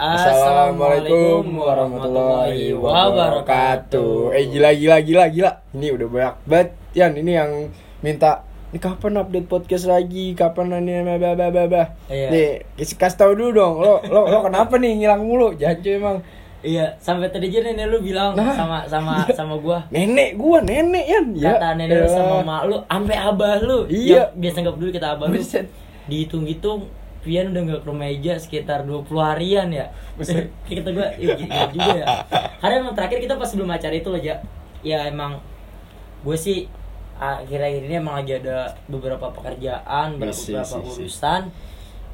Assalamualaikum warahmatullahi wabarakatuh. Eh gila gila gila gila. Ini udah banyak banget Yan ini yang minta ini kapan update podcast lagi? Kapan ini bah bah bah bah. Iya. Nih, kasih kasih tahu dulu dong. Lo lo lo kenapa nih ngilang mulu? Jangan cuy emang. Iya, sampai tadi aja nenek lu bilang Nah. sama sama sama gua. Nenek gua, nenek Yan. Ya. Kata nenek lu sama mak lu, sampai abah lu. Iya. Biasa nggak peduli kita abah lu. Dihitung-hitung Pian udah nggak ke meja sekitar 20 harian ya. Buset. Kayak kata gua, iya gitu juga ya. Karena emang terakhir kita pas sebelum acara itu loh, Ja. Ya emang gue sih akhir-akhir ini emang lagi ada beberapa pekerjaan, beberapa, Isi, beberapa isi, isi. urusan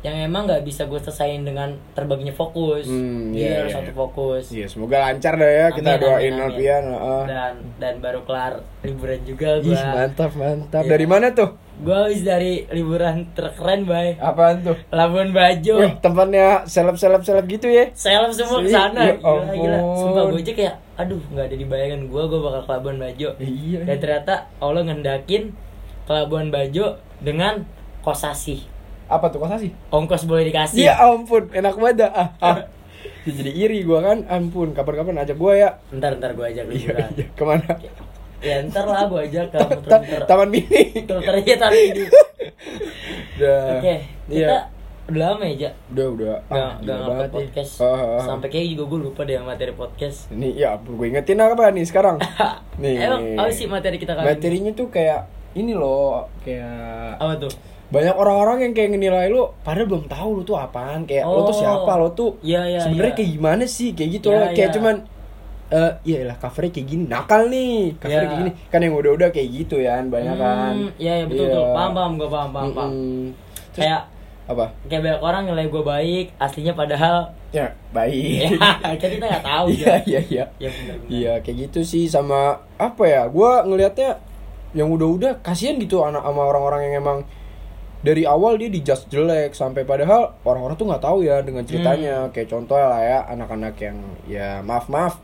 yang emang nggak bisa gue selesain dengan terbaginya fokus. Hmm, Jadi iya, harus iya, satu iya. fokus. Iya, semoga lancar dah ya. Kita Amin, doain amin, amin. Alfian. heeh. dan dan baru kelar liburan juga gua mantap, mantap. Iya. Dari mana tuh? gua habis dari liburan terkeren bay Apaan tuh? Labuan Bajo Wih, tempatnya seleb-seleb seleb gitu ya? Seleb semua ke sana ya gila gila sumpah gue aja kayak aduh nggak ada di bayangan gua gua bakal ke Labuan Bajo Iya. dan ternyata Allah ngendakin ke Labuan Bajo dengan kosasi Apa tuh kosasi? ongkos boleh dikasih Iya ampun, enak banget dah. ah. ah. Ya, Jadi iri gua kan, ampun. Kapan-kapan ajak gua ya. ntar ntar gua ajak Iya, liburan iya. Ke mana? ya ntar lah gua ajak ke Ta- Taman Mini. muter-muter ya tadi Udah. Oke, kita Iya. udah lama ya, Ja. Udah, udah. Ah, nggak nih. podcast. Ah, ah, ah. Sampai kayak juga gue lupa deh materi podcast. Ini ya gue ingetin apa nih sekarang? Nih. Emang apa sih materi kita kali ini? Materinya tuh kayak ini loh, kayak Apa tuh? Banyak orang-orang yang kayak ngenilai lu padahal belum tahu lu tuh apaan kayak lu tuh Oh. siapa lo tuh iya, sebenarnya iya. kayak gimana sih kayak gitu Iya, loh kayak iya. cuman eh iya lah covernya kayak gini nakal nih covernya Iya. kayak gini kan yang udah-udah kayak gitu ya banyak kan Hmm, Iya, iya betul betul. Paham paham gue paham paham paham. Mm-mm. Terus, Kayak apa kayak banyak orang nilai gue baik, aslinya padahal ya baik ya kan kita nggak tahu iya ya. iya iya Ya iya kayak gitu sih sama apa ya gua ngelihatnya yang udah-udah kasihan gitu anak sama orang-orang yang emang dari awal dia dijudge jelek sampai padahal orang-orang tuh nggak tahu ya dengan ceritanya kayak contoh lah ya anak-anak yang ya maaf maaf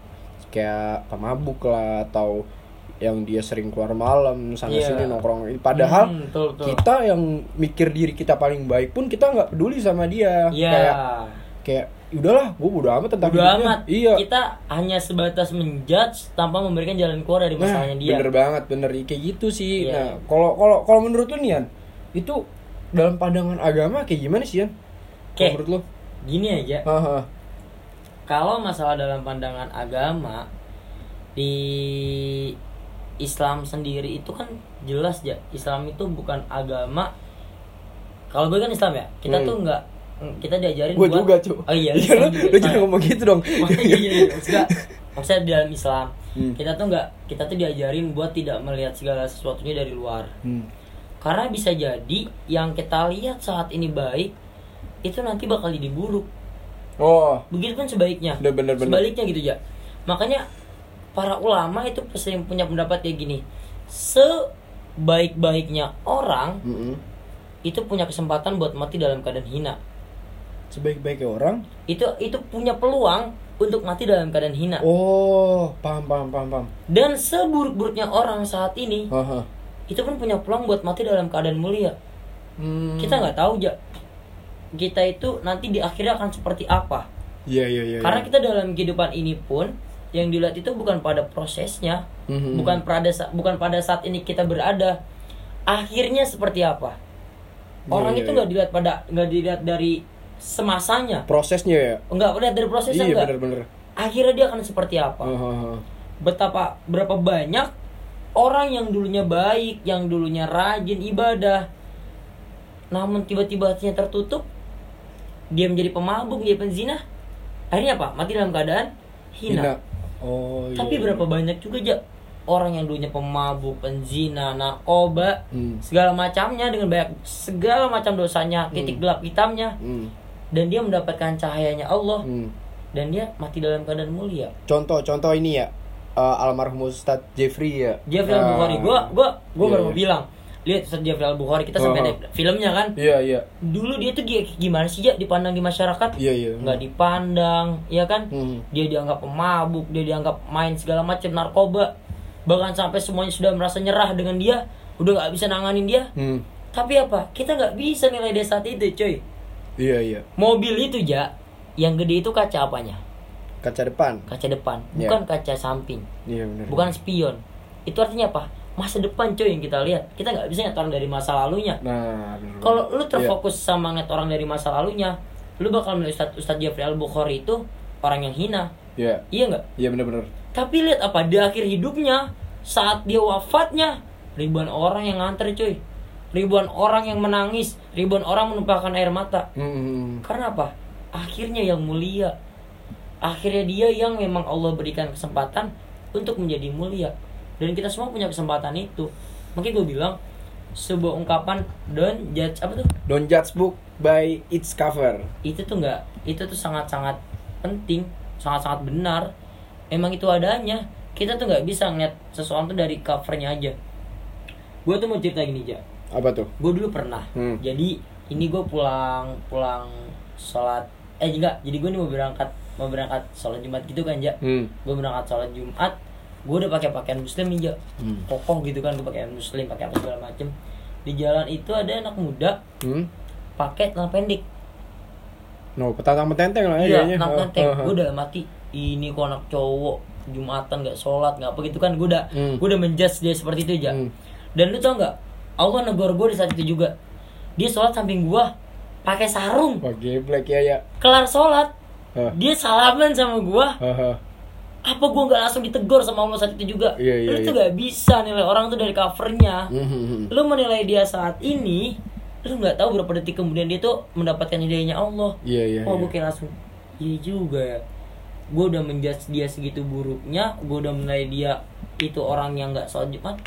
kayak pemabuk lah atau yang dia sering keluar malam sana Iya. sini nongkrong padahal Hmm, betul, betul. kita yang mikir diri kita paling baik pun kita nggak peduli sama dia Iya. kayak kayak udahlah gue bodo amat tentang Udah hidupnya." amat. iya Kita hanya sebatas menjudge tanpa memberikan jalan keluar dari masalahnya dia. Nah, bener banget, bener kayak gitu sih. Iya. Nah, kalau kalau kalau menurut lu nih Yan, itu dalam pandangan agama kayak gimana sih Yan? Kalau Oke. menurut lu? Gini aja. Kalau masalah dalam pandangan agama di Islam sendiri itu kan jelas ya Islam itu bukan agama kalau gue kan Islam ya kita Hmm. tuh nggak kita diajarin Gue buat- juga cuy. oh iya Iya, lu, lu jangan ngomong gitu dong. maksudnya iya, iya, maksudnya, maksudnya di dalam Islam Hmm. kita tuh nggak kita tuh diajarin buat tidak melihat segala sesuatunya dari luar Hmm. Karena bisa jadi yang kita lihat saat ini baik itu nanti bakal jadi buruk Oh, begitu kan sebaliknya Udah bener-bener. sebaliknya gitu ya makanya para ulama itu sering punya pendapat kayak gini sebaik-baiknya orang mm-mm. itu punya kesempatan buat mati dalam keadaan hina sebaik-baiknya orang. itu itu punya peluang untuk mati dalam keadaan hina Oh, paham paham paham paham. dan seburuk-buruknya orang saat ini Haha. Itu pun punya peluang buat mati dalam keadaan mulia Hmm. kita nggak tahu ya kita itu nanti di akhirnya akan seperti apa Iya iya iya. karena iya. kita dalam kehidupan ini pun yang dilihat itu bukan pada prosesnya Mhm. bukan pada bukan pada saat ini kita berada akhirnya seperti apa orang iya, itu iya. nggak dilihat pada nggak dilihat dari semasanya prosesnya ya. nggak lihat dari prosesnya Iya enggak akhirnya dia akan seperti apa Hahaha. betapa berapa banyak orang yang dulunya baik yang dulunya rajin ibadah namun tiba-tiba hatinya tertutup dia menjadi pemabuk dia penzina akhirnya apa mati dalam keadaan hina, Hina. Oh iya. tapi berapa banyak juga aja orang yang dulunya pemabuk penzina narkoba Hmm. segala macamnya dengan banyak segala macam dosanya titik gelap hitamnya Hmm. dan dia mendapatkan cahayanya Allah Hmm. dan dia mati dalam keadaan mulia Contoh-contoh ini ya. Eh, almarhum Ustadz Jeffrey ya. Jeffrey Al Bukhari. Ah. Gua gua gua Iya, baru mau iya. bilang, lihat Ustaz Jeffrey Al Bukhari kita sampai ada filmnya kan. Iya iya. Dulu dia tuh gi- gimana sih ya dipandang di masyarakat? Iya iya. Nggak dipandang, ya kan? Hmm. Dia dianggap pemabuk, dia dianggap main segala macam narkoba. Bahkan sampai semuanya sudah merasa nyerah dengan dia, udah nggak bisa nanganin dia. Hmm. Tapi apa? Kita nggak bisa nilai dia saat itu, coy. Iya iya. Mobil itu ya yang gede itu kaca apanya kaca depan. Kaca depan Iya. bukan kaca samping. Iya benar bukan spion. Itu artinya apa? Masa depan coy yang kita lihat. Kita nggak bisa ngeliat orang dari masa lalunya. Nah bener. kalau lu terfokus sama ngeliat orang dari masa lalunya lu bakal melihat Ustadz Ustadz Jeffrey Al Bukhari itu orang yang hina. Iya. Iya nggak? Iya benar-benar tapi lihat apa? Di akhir hidupnya saat dia wafatnya ribuan orang yang nganter cuy ribuan orang yang menangis. Ribuan orang menumpahkan air mata. Hmm. karena apa? Akhirnya yang mulia akhirnya dia yang memang Allah berikan kesempatan untuk menjadi mulia. Dan kita semua punya kesempatan itu. Makanya gue bilang sebuah ungkapan don't judge apa tuh? Don't judge book by its cover. Itu tuh nggak itu tuh sangat sangat penting sangat sangat benar. Emang itu adanya. Kita tuh nggak bisa ngeliat seseorang tuh dari covernya aja. Gue tuh mau cerita gini aja apa tuh? Gue dulu pernah. Hmm. jadi ini gue pulang pulang sholat. Eh enggak. Jadi gue nih mau berangkat mau berangkat sholat jumat gitu kan ja hmm. gue berangkat sholat jumat gue udah pakai pakaian muslim nih ja Hmm. kokoh gitu kan gue pakaian muslim pakai apa segala macem di jalan itu ada anak muda Hmm? pakai celana pendek no petantang petenteng lah ya iya kayaknya. anak Oh, penteng oh, oh. gue udah mati ini kok anak cowok jumatan nggak sholat nggak apa gitu kan gue udah Hmm. gue udah menjudge dia seperti itu aja Hmm. dan lu tau nggak Allah negor gue di saat itu juga dia sholat samping gua pakai sarung wah geblek ya ya kelar sholat Dia salaman sama gua Haha. apa gua nggak langsung ditegur sama Allah saat itu juga Iya, iya, lu tuh iya. nggak bisa nilai orang tuh dari covernya Mhm. lu menilai dia saat ini lu nggak tahu berapa detik kemudian dia tuh mendapatkan hidayahnya Allah iya iya oh iya. gue kayak langsung iya juga ya gue udah menjudge dia segitu buruknya gue udah menilai dia itu orang yang nggak sholat jumat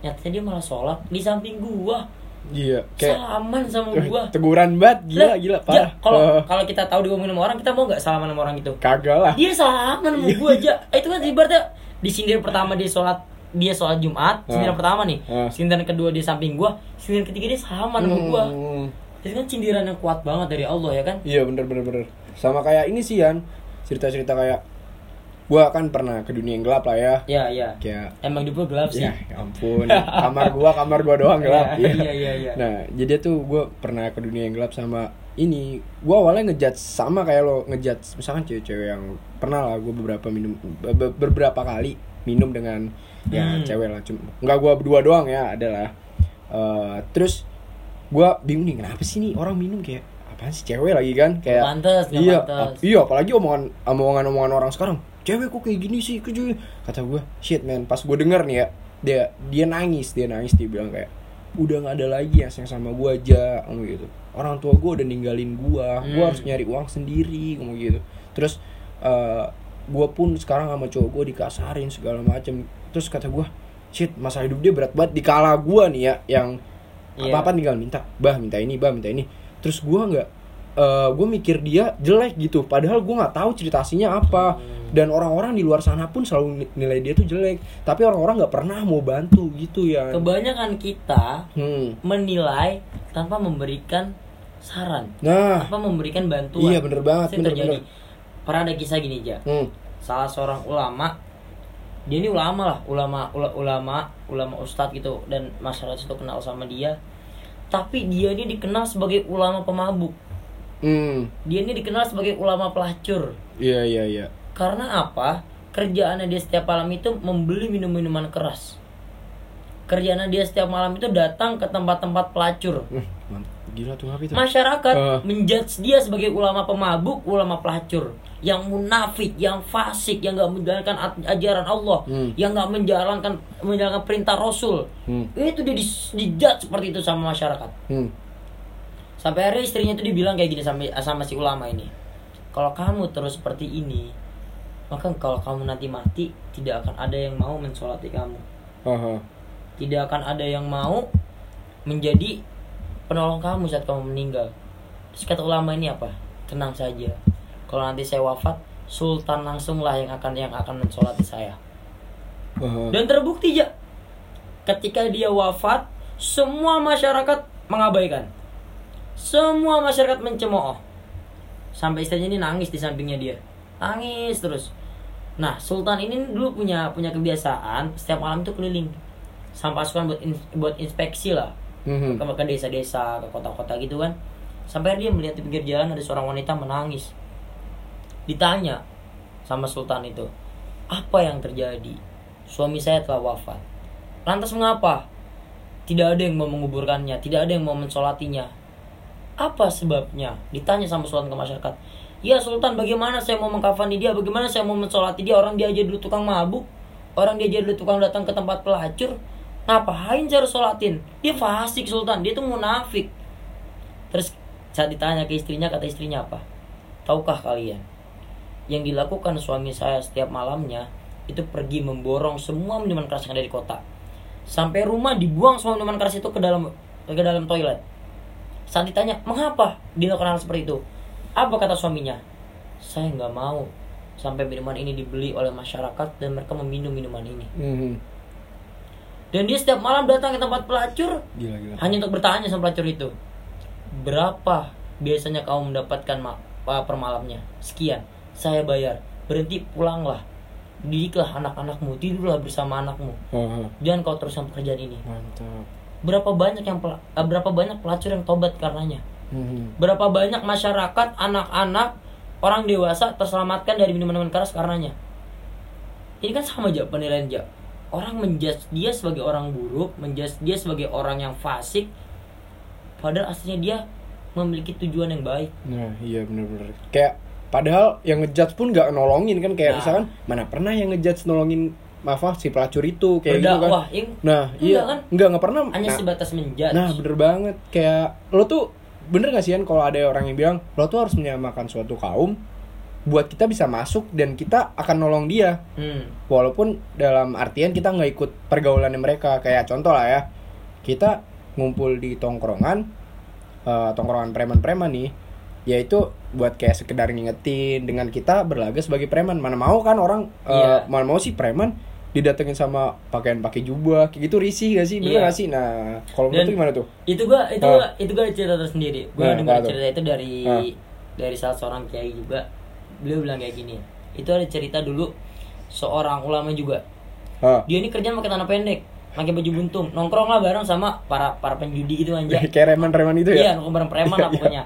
nyatanya dia malah sholat di samping gua iya kayak salaman sama gua. teguran banget. Gila Lah, gila parah. kalau Eh, kalau kita tahu diomongin sama orang kita mau nggak salaman sama orang itu? Kagak lah. Dia salaman sama gua aja itu kan ibaratnya di sindir pertama dia sholat dia sholat jumat sindiran Ah. pertama nih. Ah. sindiran kedua dia samping gua sindiran ketiga dia salaman sama gua. Hmm. itu kan sindiran yang kuat banget dari Allah ya kan? Iya bener bener bener. Sama kayak ini sih Yan. Cerita-cerita kayak Gua kan pernah ke dunia yang gelap lah ya. Ya ya Kayak emang di gua gelap sih. Ya ya ampun. Kamar gua kamar gua doang gelap. Iya, ya. iya, iya, iya. Nah jadi tuh gua pernah ke dunia yang gelap sama ini. Gua awalnya ngejudge sama kayak lo ngejudge Misalkan cewek-cewek yang Pernah lah gua beberapa minum be- be- Beberapa kali minum dengan Ya Hmm. cewek lah. Cuma Nggak gua berdua doang ya adalah Terus gua bingung nih kenapa sih nih orang minum kayak apaan sih cewek lagi kan? Kayak pantes, iya pantes. iya apalagi omongan omongan omongan orang sekarang cewek kok kayak gini sih? Keju kata gue shit man. Pas gue denger nih ya dia dia nangis dia nangis dia bilang kayak udah nggak ada lagi yang sayang sama gue aja ngomong gitu. Orang tua gue udah ninggalin gue gue Hmm. harus nyari uang sendiri ngomong gitu. Terus gue pun sekarang sama cowok gue dikasarin segala macem. Terus kata gue shit masa hidup dia berat banget. Di kala gue nih ya yang Iya. apa apa tinggal minta bah minta ini bah minta ini. Terus gue nggak gue mikir dia jelek gitu padahal gue nggak tahu cerita aslinya apa Hmm. dan orang-orang di luar sana pun selalu ni- nilai dia tuh jelek tapi orang-orang nggak pernah mau bantu gitu ya kebanyakan kita hmm. menilai tanpa memberikan saran nah tanpa memberikan bantuan Iya, bener banget, Sering bener, terjadi. bener. pernah ada kisah gini aja hmm. salah seorang ulama dia ini ulama lah ulama ula- ulama ulama ustadz gitu dan masyarakat itu kenal sama dia tapi dia ini dikenal sebagai ulama pemabuk hmm. dia ini dikenal sebagai ulama pelacur iya iya iya karena apa kerjaannya dia setiap malam itu membeli minum minuman keras kerjaannya dia setiap malam itu datang ke tempat-tempat pelacur gila tuh apa itu masyarakat Eh. menjudge dia sebagai ulama pemabuk, ulama pelacur, yang munafik, yang fasik, yang nggak menjalankan ajaran Allah, Hmm. yang nggak menjalankan menjalankan perintah Rasul. hmm. Itu dia di- dijudge seperti itu sama masyarakat. Hmm. Sampai akhirnya istrinya itu dibilang kayak gini sama sama si ulama ini. Kalau kamu terus seperti ini, maka kalau kamu nanti mati, tidak akan ada yang mau mensolati kamu. Aha. Tidak akan ada yang mau menjadi penolong kamu saat kamu meninggal. Terus kata ulama ini apa? Tenang saja. Kalau nanti saya wafat, sultan langsunglah yang akan yang akan mensolati saya. Aha. Dan terbukti ya, ketika dia wafat, semua masyarakat mengabaikan. Semua masyarakat mencemooh. Sampai istrinya ini nangis di sampingnya dia. Nangis terus. Nah, sultan ini dulu punya punya kebiasaan setiap malam itu keliling. Sampai pasukan buat in- buat inspeksi lah Mhm. ke ke desa-desa, ke kota-kota gitu kan. Sampai dia melihat di pinggir jalan ada seorang wanita menangis. ditanya sama sultan itu apa yang terjadi suami saya telah wafat lantas mengapa tidak ada yang mau menguburkannya tidak ada yang mau mensolatinya apa sebabnya? Ditanya sama sultan ke masyarakat. Ya sultan bagaimana saya mau mengkafani dia? Bagaimana saya mau mensolati dia? Orang dia aja dulu tukang mabuk. Orang dia aja dulu tukang datang ke tempat pelacur. Ngapain saya harus sholatin dia fasik sultan. Dia tuh munafik. Terus saat ditanya ke istrinya kata istrinya apa? Tahukah kalian yang dilakukan suami saya setiap malamnya itu pergi memborong semua minuman keras yang ada di kota. Sampai rumah dibuang semua minuman keras itu ke dalam ke dalam toilet saat ditanya mengapa dilakukan hal seperti itu apa kata suaminya saya nggak mau sampai minuman ini dibeli oleh masyarakat dan mereka meminum minuman ini Mhm. dan dia setiap malam datang ke tempat pelacur Gila gila. hanya untuk bertanya sama pelacur itu berapa biasanya kamu mendapatkan ma- per malamnya sekian saya bayar berhenti pulanglah didiklah anak-anakmu tidurlah bersama anakmu Aha. jangan kau teruskan pekerjaan ini Mantap. Berapa banyak yang eh, berapa banyak pelacur yang tobat karenanya Mhm. berapa banyak masyarakat anak-anak orang dewasa terselamatkan dari minuman-minuman keras karenanya ini kan sama aja penilaian aja orang menjudge dia sebagai orang buruk menjudge dia sebagai orang yang fasik padahal aslinya dia memiliki tujuan yang baik Nah, iya bener-bener. Kayak padahal yang ngejudge pun nggak nolongin kan kayak Nah. misalkan mana pernah yang ngejudge nolongin maaf ah, si pelacur itu kayak gitu kan. berdakwah yang Nah, iya. Kan? Enggak, enggak pernah. hanya nah, sebatas menjudge nah, bener banget. Kayak lo tuh bener gak sih kan kalau ada orang yang bilang lo tuh harus menyamakan suatu kaum buat kita bisa masuk dan kita akan nolong dia hmm. walaupun dalam artian kita nggak ikut pergaulannya mereka kayak contoh lah ya kita ngumpul di tongkrongan eh, tongkrongan preman-preman nih yaitu buat kayak sekedar ngingetin dengan kita berlaga sebagai preman mana mau kan orang eh, Iya. mana mau sih preman didatengin sama pakaian pakai jubah kayak gitu risih gak sih bener Iya. gak sih nah kalau menurut gimana tuh itu gua itu Ah. gua itu gua cerita tersendiri gua Nah, dengar cerita itu dari Ah. dari salah seorang kiai juga beliau bilang kayak gini itu ada cerita dulu seorang ulama juga Hah. dia ini kerja pakai tanah pendek pakai baju buntung nongkrong lah bareng sama para para penjudi itu aja kayak reman-reman itu iya ya nongkrong bareng preman lah pokoknya.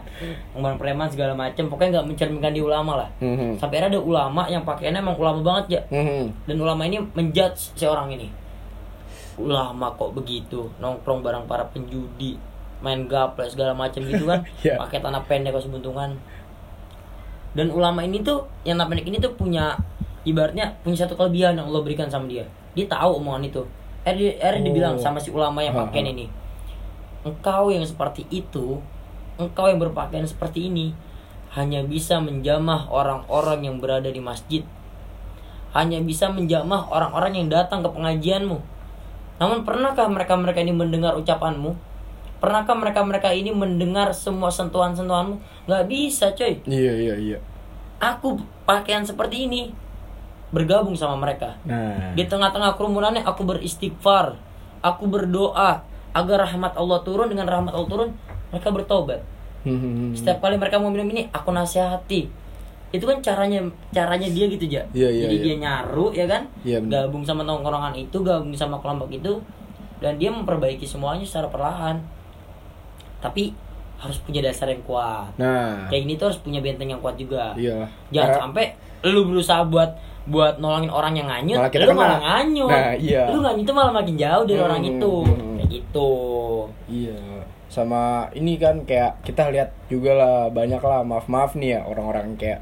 Nongkrong bareng preman segala macem pokoknya nggak mencerminkan di ulama lah. Mhm. sampai ada ulama yang pakaiannya emang ulama banget ya Mhm. dan ulama ini menjudge si orang ini. Ulama kok begitu? Nongkrong bareng para penjudi main gaple segala macam gitu kan? Iya. pakai tanah pendek kok sebuntungan. Dan ulama ini tuh yang tanah pendek ini tuh punya ibaratnya punya satu kelebihan yang Allah berikan sama dia. Dia tahu omongan itu er er Oh. dibilang sama si ulama yang pakaian ini engkau yang seperti itu engkau yang berpakaian seperti ini hanya bisa menjamah orang-orang yang berada di masjid hanya bisa menjamah orang-orang yang datang ke pengajianmu. Namun pernahkah mereka-mereka ini mendengar ucapanmu? Pernahkah mereka-mereka ini mendengar semua sentuhan-sentuhanmu? Gak bisa coy. iya iya iya Aku pakaian seperti ini bergabung sama mereka. nah Di tengah-tengah kerumunannya aku beristighfar. Aku berdoa agar rahmat Allah turun dengan rahmat Allah turun mereka bertobat. Mhm. Setiap kali mereka mau minum ini aku nasihati. Itu kan caranya caranya dia gitu ya. Iya, iya, Jadi iya. dia nyaru ya kan? Iya, benar. gabung sama tongkrongan itu, gabung sama kelompok itu dan dia memperbaiki semuanya secara perlahan. Tapi harus punya dasar yang kuat. nah Kayak gini tuh harus punya benteng yang kuat juga. iya Jangan Karena- sampai lu berusaha buat buat nolongin orang yang nganyut, Malah kita lu malah nganyut. Nah, iya. Lu nganyut tuh malah makin jauh dari Hmm, orang itu. hmm. Kayak gitu. Iya, sama ini kan kayak kita lihat juga lah banyak lah maaf maaf nih ya orang-orang kayak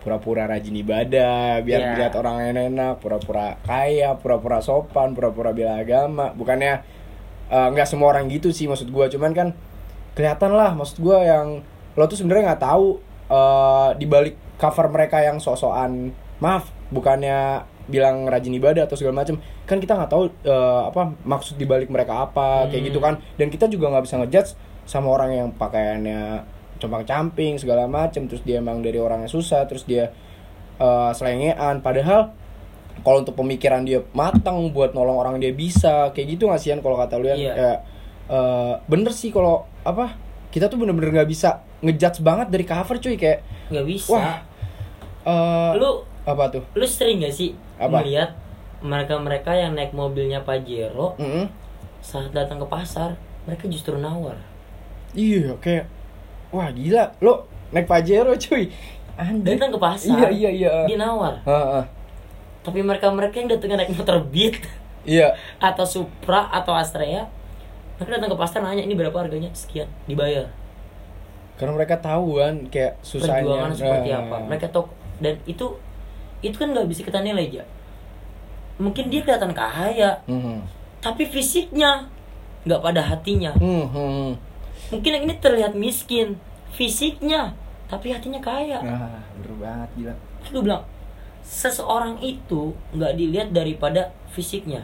pura-pura rajin ibadah biar Iya. dilihat orang enak, pura-pura kaya, pura-pura sopan, pura-pura bela agama. Bukannya eh, nggak semua orang gitu sih maksud gua, cuman kan kelihatan lah maksud gua yang lo tuh sebenarnya nggak tahu eh, di balik cover mereka yang sok-sokan maaf bukannya bilang rajin ibadah atau segala macam kan kita nggak tahu eh, apa maksud di balik mereka apa kayak Hmm. gitu kan dan kita juga nggak bisa ngejudge sama orang yang pakaiannya compang camping segala macam terus dia emang dari orang yang susah terus dia eh, selengean padahal kalau untuk pemikiran dia matang buat nolong orang dia bisa kayak gitu nggak sih Yan, kalau kata lu ya Iya. Kayak, eh, bener sih kalau apa kita tuh bener-bener nggak bisa ngejudge banget dari cover cuy kayak Gak bisa. wah eh, Lu apa tuh lu sering gak sih Apa? melihat mereka-mereka yang naik mobilnya Pajero Mm-mm. saat datang ke pasar mereka justru nawar Iya kayak wah gila lo naik Pajero cuy Anjir. datang ke pasar Iya, iya, iya. dia nawar Ah, ah. tapi mereka mereka yang datang naik motor beat Iya. atau Supra atau Astrea mereka datang ke pasar nanya ini berapa harganya sekian dibayar Karena mereka tahu kan kayak susahnya. perjuangan seperti apa mereka tahu dan itu itu kan nggak bisa kita nilai aja mungkin dia kelihatan kaya Mhm. tapi fisiknya nggak pada hatinya Hmm, hmm. mungkin yang ini terlihat miskin fisiknya tapi hatinya kaya bener banget gila. gue bilang seseorang itu nggak dilihat daripada fisiknya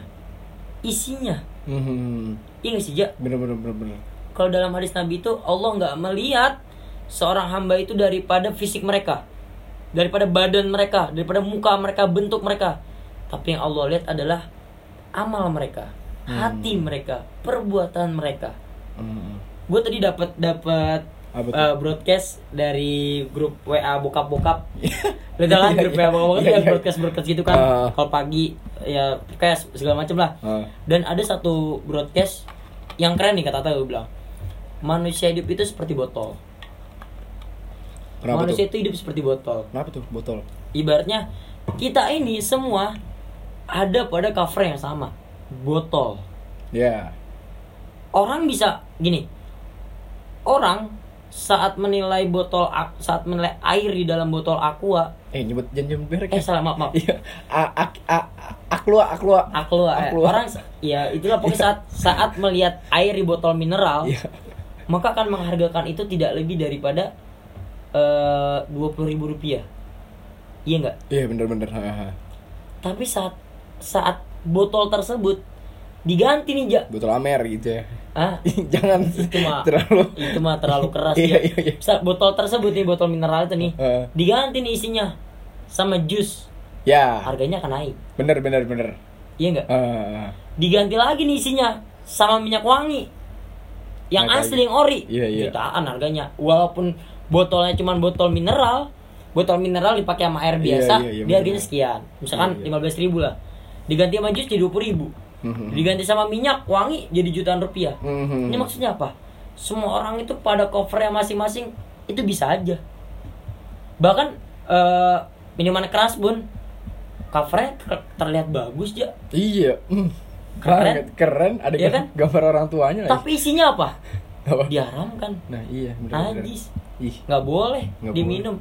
isinya Mhm. iya sih Ja? Bener bener bener bener. kalau dalam hadis Nabi itu Allah nggak melihat seorang hamba itu daripada fisik mereka daripada badan mereka daripada muka mereka bentuk mereka. Tapi yang Allah lihat adalah amal mereka hati mereka perbuatan mereka. Mhm. gue tadi dapat dapat eh, broadcast dari grup WA bokap bokap lu tau kan grup WA bokap bokap Iya, kan? iya. broadcast broadcast gitu kan. Ah. kalau pagi ya kayak segala macam lah. Ah. dan ada satu broadcast yang keren nih kata Tata gue bilang. Manusia hidup itu seperti botol Kenapa manusia tuh? itu hidup seperti botol Kenapa tuh botol? ibaratnya kita ini semua ada pada cover yang sama botol Ya. orang bisa gini orang saat menilai botol saat menilai air di dalam botol aqua Eh nyebut jangan nyebut merek. eh ya. salah maaf maaf Iya. A ak a a- aklua aklua. aqua eh. Aqua. orang ya itulah pokoknya saat saat melihat air di botol mineral Iya. maka akan menghargakan itu tidak lebih daripada dua puluh ribu rupiah iya nggak Iya bener bener. Ha, ha. tapi saat saat botol tersebut diganti nih ja Botol Amer gitu ya. ah jangan itu mah terlalu. itu mah terlalu keras ya iya, iya. Saat botol tersebut nih botol mineral itu nih Heeh. diganti nih isinya sama jus Ya. harganya akan naik Bener bener bener. iya nggak Ah, ah. diganti lagi nih isinya sama minyak wangi yang Naik asli yang ori Iya, iya. jutaan harganya walaupun botolnya cuma botol mineral botol mineral dipakai sama air Iya, biasa iya, iya, dia harganya sekian misalkan Iya, iya. lima belas ribu lah diganti sama jus jadi dua ribu Mhm. diganti sama minyak wangi jadi jutaan rupiah Mhm. ini maksudnya apa semua orang itu pada covernya masing-masing itu bisa aja bahkan eh, minuman keras bun covernya ter- terlihat bagus ya Iya. Hmm. Keren. Keren. Ada gam- kan? gambar orang tuanya lagi. tapi isinya apa Apa? diharamkan Nah iya bener bener. najis Ih. nggak boleh Nggak diminum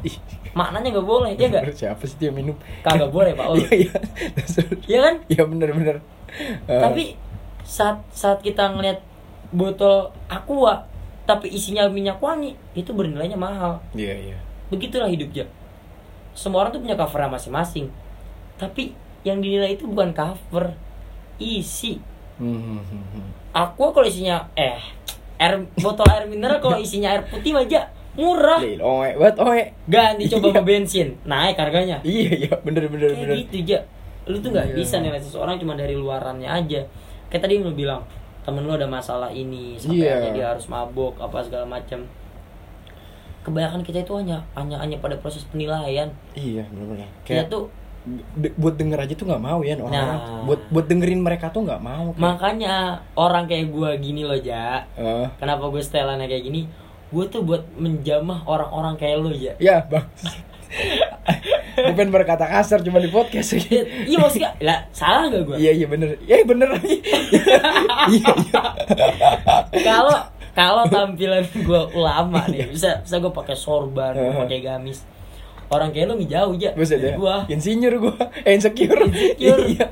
Ih. maknanya nggak boleh ya nggak Siapa sih dia minum? kagak boleh pak. Iya iya. Iya kan Iya bener bener. Eh, tapi saat saat kita ngeliat botol aqua tapi isinya minyak wangi itu bernilainya mahal Iya iya. begitulah hidup ya semua orang tuh punya covernya masing-masing tapi yang dinilai itu bukan cover isi hmm. aqua kalau isinya eh air botol air mineral kalau isinya air putih aja murah Lil, oe, buat oe. ganti coba Iya. bensin naik harganya Iya iya bener bener kayak bener. gitu aja lu tuh nggak Iya. bisa nilai seseorang cuma dari luarannya aja kayak tadi lu bilang temen lu ada masalah ini sampai Iya. akhirnya dia harus mabuk apa segala macam kebanyakan kita itu hanya hanya hanya pada proses penilaian Iya kita Kayak tuh de- buat denger aja tuh nggak mau ya orang-orang. Nah. Buat buat dengerin mereka tuh nggak mau. kayak. makanya orang kayak gua gini loh ja Eh, kenapa gue setelannya kayak gini gue tuh buat menjamah orang-orang kayak lo ya ya bang. Gue pengen berkata kasar cuma di podcast gitu. iya maksudnya lah salah gak gue Iya iya bener. Iya bener. Iya iya. kalau kalau tampilan gue ulama nih bisa bisa gue pakai sorban gue pakai gamis orang kayak lo jauh aja dari ya. gue Insinyur gue. Eh, insecure. Insecure. Iya.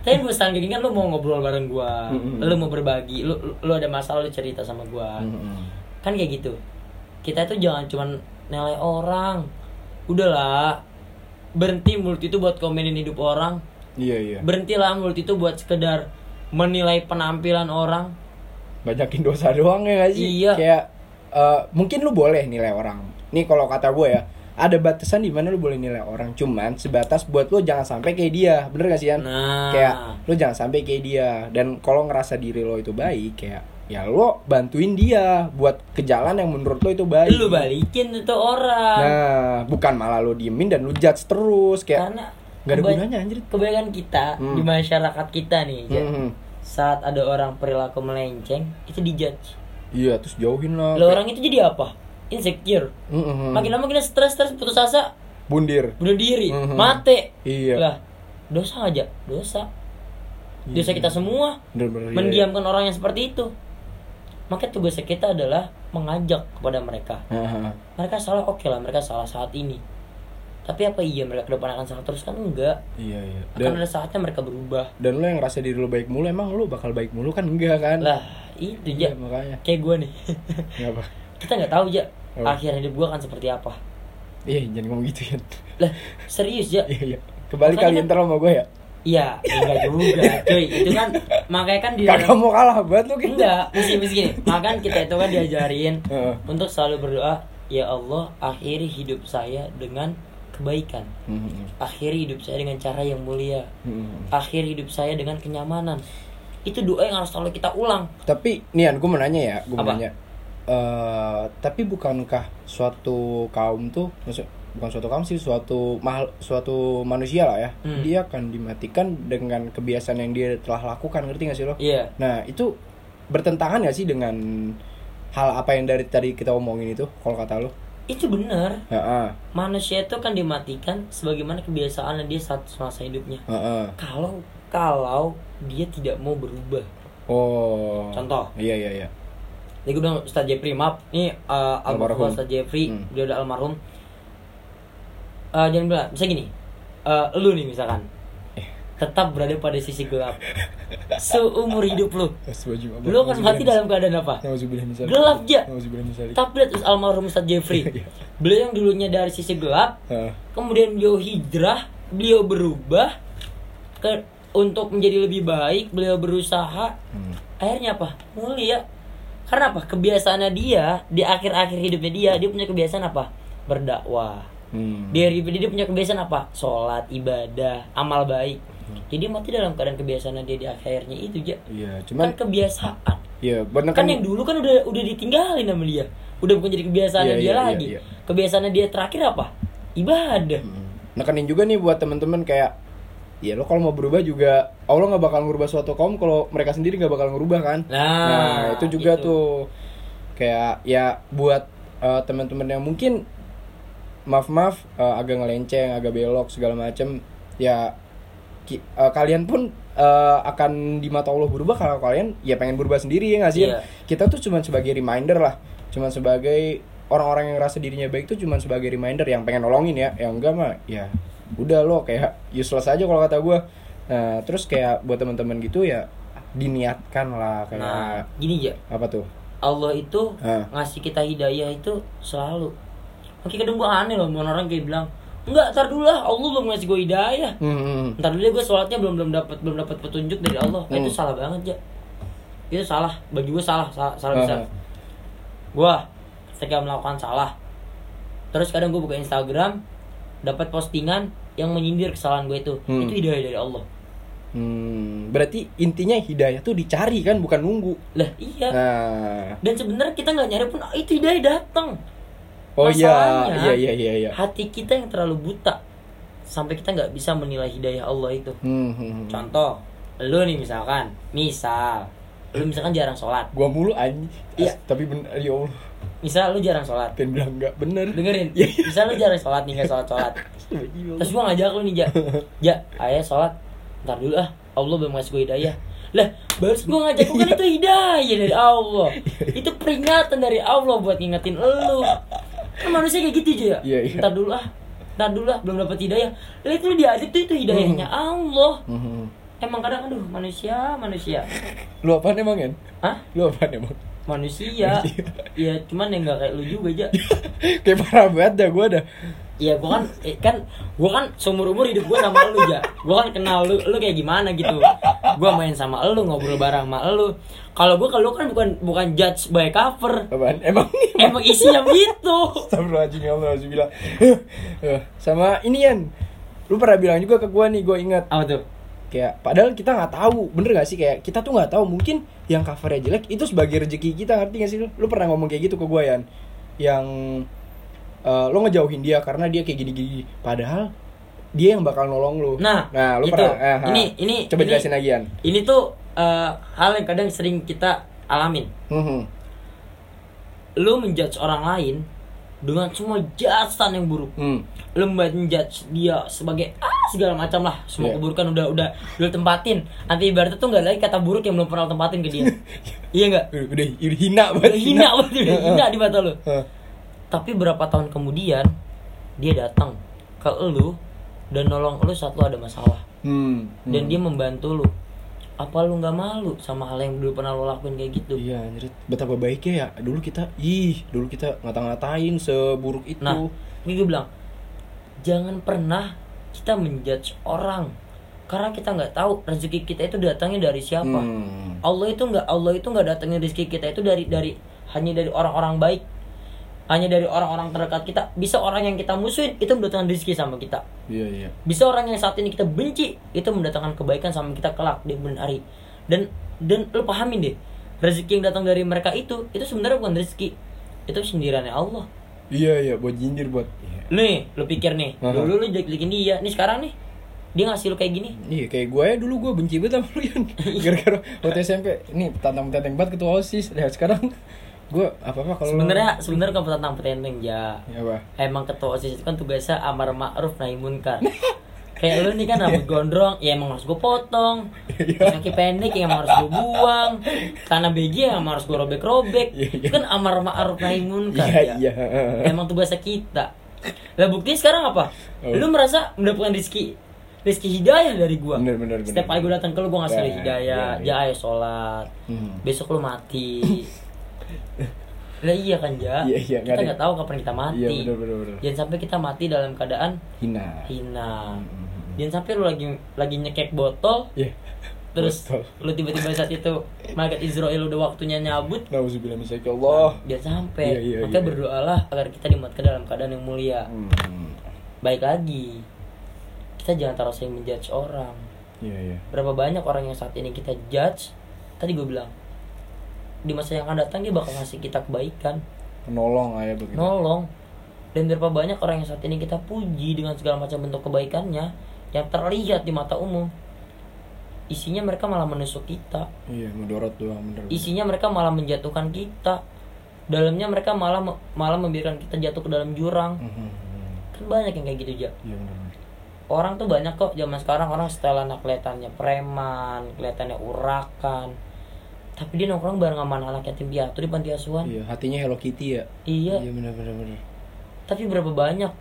tapi gue kayak gini kan lo mau ngobrol bareng gue Mm-mm. lo mau berbagi lo lo ada masalah lo cerita sama gue Mm-mm. kan kayak gitu kita tuh jangan cuman nilai orang udahlah berhenti mulut itu buat komenin hidup orang Iya iya. berhentilah mulut itu buat sekedar menilai penampilan orang Banyakin dosa doang ya gak sih? Iya. Kayak eh, mungkin lu boleh nilai orang. Nih kalau kata gue ya, ada batasan di mana lu boleh nilai orang. Cuman sebatas buat lu jangan sampai kayak dia. Bener gak sih Yan? nah Kayak lu jangan sampai kayak dia. Dan kalau ngerasa diri lo itu baik, kayak ya lo bantuin dia buat ke jalan yang menurut lo itu baik. lu balikin itu orang Nah, bukan malah lo diemin dan lu judge terus kayak karena nggak ada keba- gunanya anjir. kebanyakan kita Hmm. di masyarakat kita nih Ja, Hmm. saat ada orang perilaku melenceng itu dijudge Iya, terus jauhin lah. lo orang itu jadi apa insecure. Mm-mm. Makin lama kita stres stres putus asa bundir bunuh diri, Mhm. mati. Iya. Lah, dosa aja, dosa. Dosa Iya. kita semua Bener-bener, iya, mendiamkan orang yang seperti itu. Maka tugas kita adalah mengajak kepada mereka. iya. Haha. Mereka salah, oke lah, mereka salah saat ini. Tapi apa iya mereka ke depan akan salah terus kan enggak? iya iya Akan dan ada saatnya mereka berubah. dan lo yang ngerasa diri lo baik mulu emang lo bakal baik mulu kan enggak kan Lah, itu Iya, ya. makanya Kayak gue nih. kita nggak tahu ya Oh. akhir hidup gue akan seperti apa. iya jangan ngomong gitu ya Lah, serius ya? iya iya kembali Makanya kali kan- ntar sama gue ya Iya, enggak juga, cuy. Itu kan makanya kan di kagak mau kalah banget lo gitu enggak, mesti mesti gini. Makanya kita itu kan diajarin Heeh. untuk selalu berdoa, ya Allah, akhiri hidup saya dengan kebaikan. Mhm. Akhiri hidup saya dengan cara yang mulia. Mhm. Akhiri hidup saya dengan kenyamanan. Itu doa yang harus selalu kita ulang. tapi Nian gue mau nanya ya gue mau nanya Eh, tapi bukankah suatu kaum tuh maksud bukan suatu kaum sih suatu mahal suatu manusia lah ya Hmm. dia akan dimatikan dengan kebiasaan yang dia telah lakukan ngerti gak sih lo Iya. nah itu bertentangan gak sih dengan hal apa yang dari tadi kita omongin itu kalau kata lo Itu benar. Heeh. Manusia itu kan dimatikan sebagaimana kebiasaan dia saat semasa hidupnya. Heeh. Kalau kalau dia tidak mau berubah. oh Contoh. iya iya iya Jadi gue bilang Ustaz Jeffrey maaf Ini uh, almarhum. Ustaz Jeffrey Hmm. Dia udah almarhum Eh, Jangan bilang Bisa gini eh, Lu nih misalkan Tetap berada pada sisi gelap Seumur hidup lu. Lu akan mati dalam keadaan apa? Gelap, Ja. Nauzubillah min dzalik. Tapi lihat Ustaz almarhum Ustaz Jeffrey Iya. Beliau yang dulunya dari sisi gelap. Kemudian beliau hijrah Beliau berubah ke Untuk menjadi lebih baik Beliau berusaha Hmm. akhirnya apa mulia karena apa? Kebiasaannya dia di akhir-akhir hidupnya dia dia punya kebiasaan apa? Berdakwah. Hmm. dia dia punya kebiasaan apa? Sholat ibadah amal baik. Jadi mati dalam keadaan kebiasaannya dia di akhirnya itu aja Iya, cuman kan kebiasaan. Iya, bener kan yang dulu kan udah udah ditinggalin sama dia. Udah bukan jadi kebiasaannya Iya, dia iya, lagi. iya, kebiasaannya dia terakhir apa? Ibadah. Hmm. Nekenin juga nih buat temen-temen kayak Ya lo kalau mau berubah juga Allah nggak bakal ngubah suatu kaum kalau mereka sendiri nggak bakal ngubah kan? Nah, itu juga itu. tuh. Kayak ya buat eh, teman-teman yang mungkin Maaf-maaf eh, agak ngelenceng, agak belok segala macem Ya ki- eh, kalian pun eh, akan di mata Allah berubah. Kalau kalian ya pengen berubah sendiri ya nggak sih? Iya. kita tuh cuma sebagai reminder lah. Cuma sebagai orang-orang yang rasa dirinya baik tuh cuma sebagai reminder yang pengen nolongin ya. Yang enggak mah ya udah lo kayak useless aja kalau kata gue nah terus kayak buat teman-teman gitu ya diniatkan lah kayak nah gini ya apa tuh Allah itu Hah. ngasih kita hidayah itu selalu. Oke kadang gue aneh loh, mau orang kayak bilang, enggak, ntar dulu lah, Allah belum ngasih gue hidayah. Hmm, hmm, Ntar dulu gue sholatnya belum belum dapat belum dapat petunjuk dari Allah. Nah, Itu Hmm. salah banget ya. Itu salah, bagi gue salah, salah, salah besar. Gue ketika melakukan salah, terus kadang gue buka Instagram, dapat postingan yang menyindir kesalahan gue itu, Hmm. itu hidayah dari Allah. Hmm, berarti intinya hidayah tuh dicari kan bukan nunggu Lah iya. nah Dan sebenarnya kita nggak nyari pun, ah, itu hidayah datang. oh iya iya iya iya iya hati kita yang terlalu buta sampai kita nggak bisa menilai hidayah Allah itu hmm, hmm, hmm. contoh lu nih misalkan misal lu misalkan jarang sholat gua mulu anjing Iya. tapi bener ya Allah misal lu jarang sholat. Pengen bilang enggak bener. Dengerin. Iya. misal lu jarang sholat nih nggak sholat sholat. Terus gua ngajak lu nih ja. Ja ayah sholat. Ntar dulu ah. Allah belum ngasih gue hidayah. Lah baru gua ngajak lu kan itu hidayah dari Allah. Itu peringatan dari Allah buat ngingetin lu. Kan manusia kayak gitu aja ya Iya, ntar dulu ah. Ntar dulu ah. Belum dapat hidayah. Lah itu diadit tuh itu hidayahnya Allah. Hmm, hmm. emang kadang aduh manusia manusia. Lu apaan emang kan Hah? lu apaan emang manusia ya cuman yang nggak kayak lu juga aja kayak parah banget dah gua dah Iya, gua kan eh, kan gua kan seumur umur hidup gua sama lu ya. Gua kan kenal lu, lu kayak gimana gitu. Gua main sama lu, ngobrol bareng sama lu. Kalau gua kalau kan bukan bukan judge by cover. apaan emang Emang isinya gitu. Astagfirullahaladzim ya Allah bilang Eh, sama ini Yan lu pernah bilang juga ke gua nih gua ingat Apa tuh? Kayak padahal kita nggak tahu bener gak sih kayak kita tuh nggak tahu mungkin yang covernya jelek itu sebagai rezeki kita ngerti gak sih lu lu pernah ngomong kayak gitu ke gua Yan yang eh, lo ngejauhin dia karena dia kayak gini-gini padahal dia yang bakal nolong lu Nah, nah lu itu. pernah eh. Ini ini coba ini- jelasin lagi Yan Ini tuh eh, hal yang kadang sering kita alamin. Hmm, hmm. Lu menjudge orang lain dengan semua jasan yang buruk Hmm. lu menjudge dia sebagai ah segala macam lah semua Iya. keburukan udah udah udah tempatin nanti ibaratnya tuh nggak lagi kata buruk yang belum pernah tempatin ke dia iya nggak Udah, udah hina udah banget. hina banget udah hina di mata Hah. tapi berapa tahun kemudian dia datang ke lu dan nolong lu saat lu ada masalah Hmm. dan hmm. dia membantu lu apa lu nggak malu sama hal yang dulu pernah lu lakuin kayak gitu Iya, anjir. Betapa baiknya ya. Dulu kita, ih, dulu kita ngata-ngatain seburuk itu. Nah, ini gue bilang, jangan pernah kita menjudge orang karena kita nggak tahu rezeki kita itu datangnya dari siapa. Hmm. Allah itu nggak Allah itu nggak datangnya rezeki kita itu dari dari hanya dari orang-orang baik, hanya dari orang-orang terdekat kita. Bisa orang yang kita musuhin itu mendatangkan rezeki sama kita. Iya, iya. Bisa orang yang saat ini kita benci itu mendatangkan kebaikan sama kita kelak di kemudian hari. Dan dan lu pahamin deh, rezeki yang datang dari mereka itu itu sebenarnya bukan rezeki, itu sindirannya Allah. Iya, iya, buat jindir buat. Iya. Nih, lu pikir nih, Aha. dulu lu jelek-jelekin dia, nih sekarang nih dia ngasih lu kayak gini. Iya kayak gue ya dulu gue benci banget sama lu Gara-gara waktu SMP Nih tantang-tantang banget ketua OSIS Lihat sekarang Gue apa-apa kalau Sebenarnya sebenarnya kamu tentang petenteng ya. Ya apa? Emang ketua OSIS itu kan tugasnya amar ma'ruf nahi munkar. Kayak lu nih kan rambut gondrong, ya emang harus gue potong. Iya. Kaki pendek yang emang harus gue buang. Tanah beji yang emang harus gue robek-robek. Iya, iya. Itu kan amar ma'ruf nahi munkar Iya, ya. iya Emang tugasnya kita. Lah bukti sekarang apa? Oh. Lu merasa mendapatkan rezeki rezeki hidayah dari gua. Bener, bener, bener. Setiap kali gua datang ke lu gua ngasih Ya, hidayah, iya, iya. ya ayo sholat. Hmm. Besok lu mati. Lah iya kan ja. Iya, iya, nggak kita nggak tahu kapan kita mati. Iya bener bener bener Jangan sampai kita mati dalam keadaan Hina hina. Hmm. Jangan sampai lu lagi lagi nyekek botol Iya terus Botol. lu tiba-tiba saat itu malaikat Israel udah waktunya nyabut Nauzubillah min syaitanir Allah jangan sampai Iya, iya, makanya iya. berdoalah agar kita dimatkan dalam keadaan yang mulia Hmm. baik lagi kita jangan terlalu sering menjudge orang Iya iya berapa banyak orang yang saat ini kita judge tadi gue bilang di masa yang akan datang dia bakal ngasih kita kebaikan. Penolong aja begitu. Nolong dan berapa banyak orang yang saat ini kita puji dengan segala macam bentuk kebaikannya yang terlihat di mata umum. Isinya mereka malah menusuk kita. Iya mudorot doang bener. Isinya mereka malah menjatuhkan kita. Dalamnya mereka malah malah membiarkan kita jatuh ke dalam jurang. Mhm. kan banyak yang kayak gitu aja Iya bener bener. Orang tuh banyak kok zaman sekarang orang setelannya kelihatannya preman kelihatannya urakan tapi dia nongkrong bareng sama anak yatim piatu di panti asuhan. Iya hatinya Hello Kitty ya? Iya. Iya bener bener bener. Tapi berapa banyak?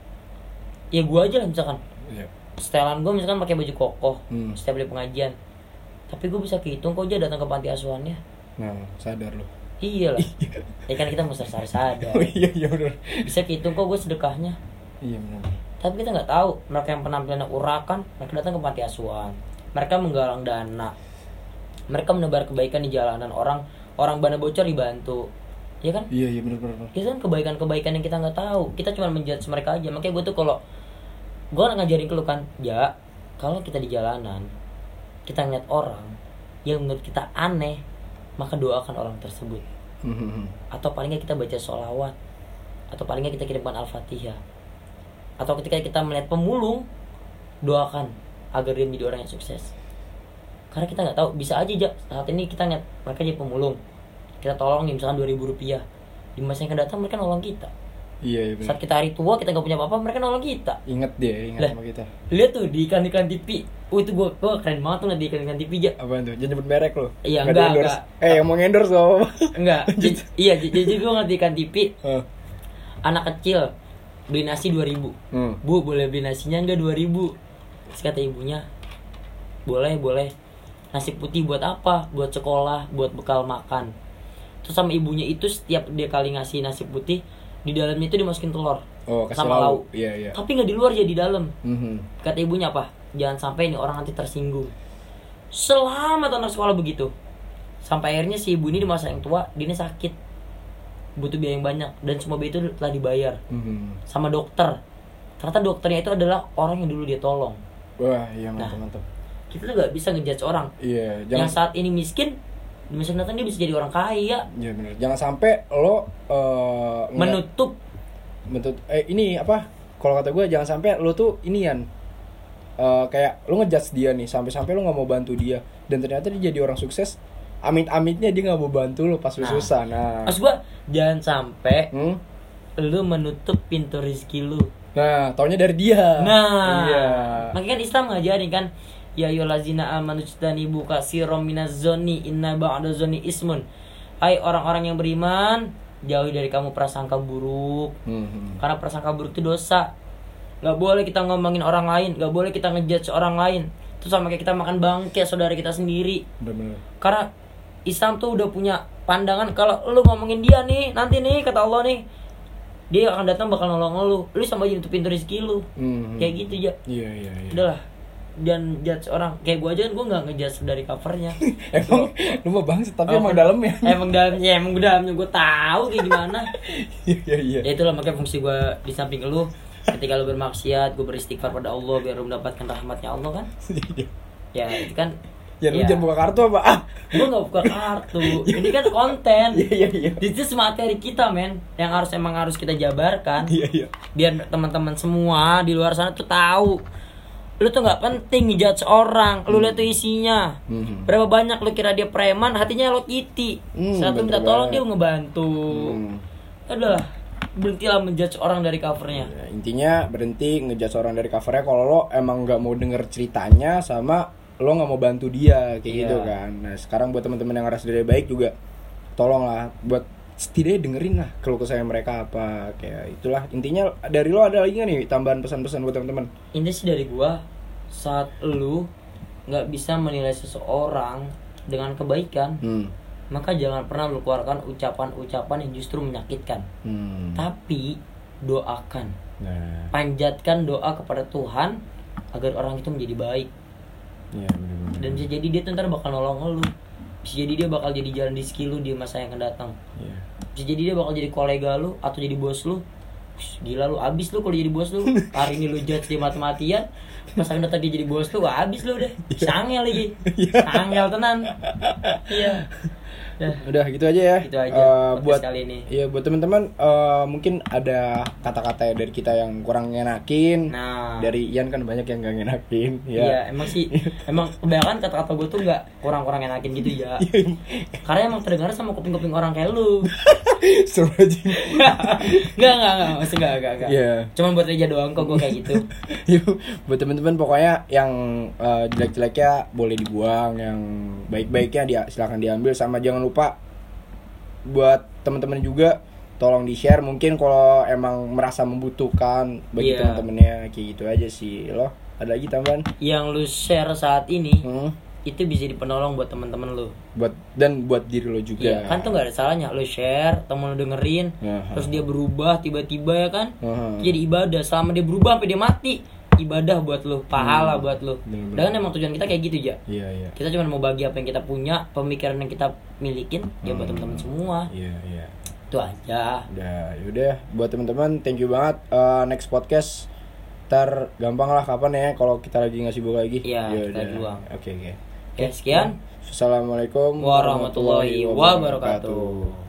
Ya gua aja lah misalkan. Iya. Setelan gua misalkan pakai baju kokoh Hmm. setiap di pengajian. Tapi gue bisa kehitung kok dia datang ke panti asuhannya. Nah sadar lo iya lah. Ya kan kita mesti sadar sadar Oh iya iya bener. Bisa kehitung kok gue sedekahnya. Iya bener. Tapi kita nggak tahu mereka yang penampilannya urakan mereka datang ke panti asuhan. Mereka menggalang dana mereka menebar kebaikan di jalanan. Orang orang bana bocor dibantu. Ya kan? Iya iya bener bener. itu kan? Kebaikan-kebaikan yang kita nggak tahu. Kita cuma menjudge mereka aja. Makanya gue tuh kalau gue ngajarin ke lu kan ya kalau kita di jalanan kita ngeliat orang yang menurut kita aneh maka doakan orang tersebut. Mhm. atau paling nggak kita baca sholawat. Atau paling nggak kita kirimkan al-fatihah. Atau ketika kita melihat pemulung doakan agar dia menjadi orang yang sukses karena kita nggak tahu bisa aja aja saat ini kita ngeliat mereka jadi pemulung. Kita tolong nih misalkan 2000 rupiah di masa yang akan datang mereka nolong kita. Iya iya bener saat kita hari tua kita nggak punya apa-apa mereka nolong kita. Ingat dia ingat Lah. sama kita. lihat tuh di iklan-iklan TV oh itu gua, gua keren banget tuh di iklan-iklan TV aja Apaan tuh? Jangan nyebut merek lo Iya, Nggak enggak, enggak. Eh yang mau endorse gak apa-apa. Enggak. Iya jadi, gua ngeliat di iklan TV Hah. anak kecil beli nasi 2000 Hmm. Bu boleh beli nasinya enggak 2000 Terus kata ibunya Boleh boleh Nasi putih buat apa? Buat sekolah, buat bekal makan. Terus sama ibunya itu setiap dia kali ngasih nasi putih Di dalamnya itu dimasukin telur Oh kasih Sama lauk. lauk. Iya iya. Tapi nggak di luar ya di dalam. Mhm. Kata ibunya apa? Jangan sampai ini orang nanti tersinggung. Selamat anak sekolah begitu. Sampai akhirnya si ibu ini di masa yang tua Dia ini sakit. Butuh biaya yang banyak Dan semua biaya itu telah dibayar. Mhm. sama dokter. Ternyata dokternya itu adalah orang yang dulu dia tolong. Wah iya Nah. mantap mantap kita tuh nggak bisa ngejudge orang. Iya yang jangan saat ini miskin yang datang dia bisa jadi orang kaya. Iya bener. Jangan sampai lo ngeliat- menutup. Bentuk eh ini apa? Kalau kata gue jangan sampai lo tuh inian. Eh kayak lo ngejudge dia nih sampai-sampai lo nggak mau bantu dia. Dan ternyata dia jadi orang sukses amit-amitnya dia nggak mau bantu lo pas lo Nah. susah. Nah. Maksud gua jangan sampai hmm? lu menutup pintu rezeki lu Nah, taunya dari dia. Nah, Iya. makanya kan Islam ngajarin kan Ya ayyuhallazina amanu ijtanibu katsiran minaz zonni inna ba'da zonni ismun. Hai orang-orang yang beriman, jauhi dari kamu prasangka buruk. Hmm. Karena prasangka buruk itu dosa. Gak boleh kita ngomongin orang lain, gak boleh kita ngejudge orang lain. Itu sama kayak kita makan bangke saudara kita sendiri. Bener-bener. Karena Islam tuh udah punya pandangan kalau lu ngomongin dia nih, nanti nih kata Allah nih, dia akan datang bakal nolong lu. Lu sama aja nutup pintu rezeki lu. Hmm. Kayak gitu ya Iya, iya, iya. udahlah dan judge orang. Kayak gue aja kan gue nggak ngejudge dari covernya. Emang lu mau bangsa tapi Oh, emang dalamnya. emang dalamnya emang dalamnya. Gue tahu kayak gimana. Iya, iya, iya. ya itulah makanya fungsi gue di samping lu. Ketika lu bermaksiat gue beristighfar pada Allah biar lu mendapatkan rahmatnya Allah kan? Ya itu kan Ya lu jangan buka kartu apa? Ah. gue nggak buka kartu. Ini kan konten. Iya, iya, iya. Is materi kita men. Yang harus emang harus kita jabarkan. Iya, iya. biar teman-teman semua di luar sana tuh tahu lu tuh nggak penting ngejudge orang lu lihat tuh isinya Hmm. berapa banyak lu kira dia preman hatinya lo kitty Hmm, saat lu minta tolong banget. dia ngebantu Hmm. adalah berhentilah menjudge orang dari covernya Ya, intinya berhenti ngejudge orang dari covernya kalau lo emang nggak mau denger ceritanya sama lo nggak mau bantu dia kayak Iya. gitu kan nah sekarang buat teman-teman yang ngerasa diri baik juga tolonglah buat setidaknya dengerin lah kalau kesayang mereka apa kayak itulah. Intinya dari lo ada lagi nggak nih tambahan pesan-pesan buat teman-teman? Ini sih dari gua saat lu nggak bisa menilai seseorang dengan kebaikan hmm. maka jangan pernah lu keluarkan ucapan-ucapan yang justru menyakitkan. Hmm. tapi doakan. Nah. Panjatkan doa kepada Tuhan agar orang itu menjadi baik. Ya bener-bener. dan bisa jadi dia tuh ntar bakal nolong lu bisa jadi dia bakal jadi jalan di skill lu di masa yang akan datang. Iya. bisa jadi dia bakal jadi kolega lu atau jadi bos lu. Gila lu abis lu kalau jadi bos lu. Hari ini lu judge dia mati-matian pas akan datang dia jadi bos lu wah abis lu deh. Sangel lagi. Sangel tenan. Iya. Dah. Udah gitu aja ya Gitu aja podcast buat kali ini. Iya buat teman-teman eh, mungkin ada kata-kata dari kita yang kurang ngenakin. Nah. Dari Ian kan banyak yang gak ngenakin. Iya, Ya. emang sih, emang kebanyakan kata-kata gue tuh nggak kurang-kurang enakin gitu ya. Karena emang terdengar sama kuping-kuping orang kayak lu. Seru aja. Enggak, enggak, enggak, maksudnya enggak, enggak, enggak. Iya. Cuman buat Reja doang kok gue kayak gitu. Yuk, buat teman-teman pokoknya yang eh, jelek-jeleknya boleh dibuang, yang baik-baiknya dia silakan diambil sama jangan lupa buat teman-teman juga tolong di-share mungkin kalau emang merasa membutuhkan bagi Iya. teman-temannya kayak gitu aja sih. Loh, ada lagi tambahan? Yang lu share saat ini Hmm. Itu bisa jadi penolong buat teman-teman lu. buat dan buat diri lo juga. Iya, kan tuh nggak ada salahnya lu share, temen lu dengerin, Aha. terus dia berubah tiba-tiba ya kan? Aha. Jadi ibadah selama dia berubah sampai dia mati, ibadah buat lu, pahala buat lu. Bener-bener. Dan emang tujuan kita kayak gitu ya. Iya, iya. Kita cuma mau bagi apa yang kita punya, pemikiran yang kita milikin, ya buat Hmm. teman-teman semua. Iya, iya. Itu aja. Udah, yaudah buat teman-teman thank you banget. Eh, next podcast ntar gampang lah kapan ya kalau kita lagi nggak sibuk lagi. Iya, kita luang. Oke, oke. Oke, sekian. Assalamualaikum Warahmatullahi wabarakatuh.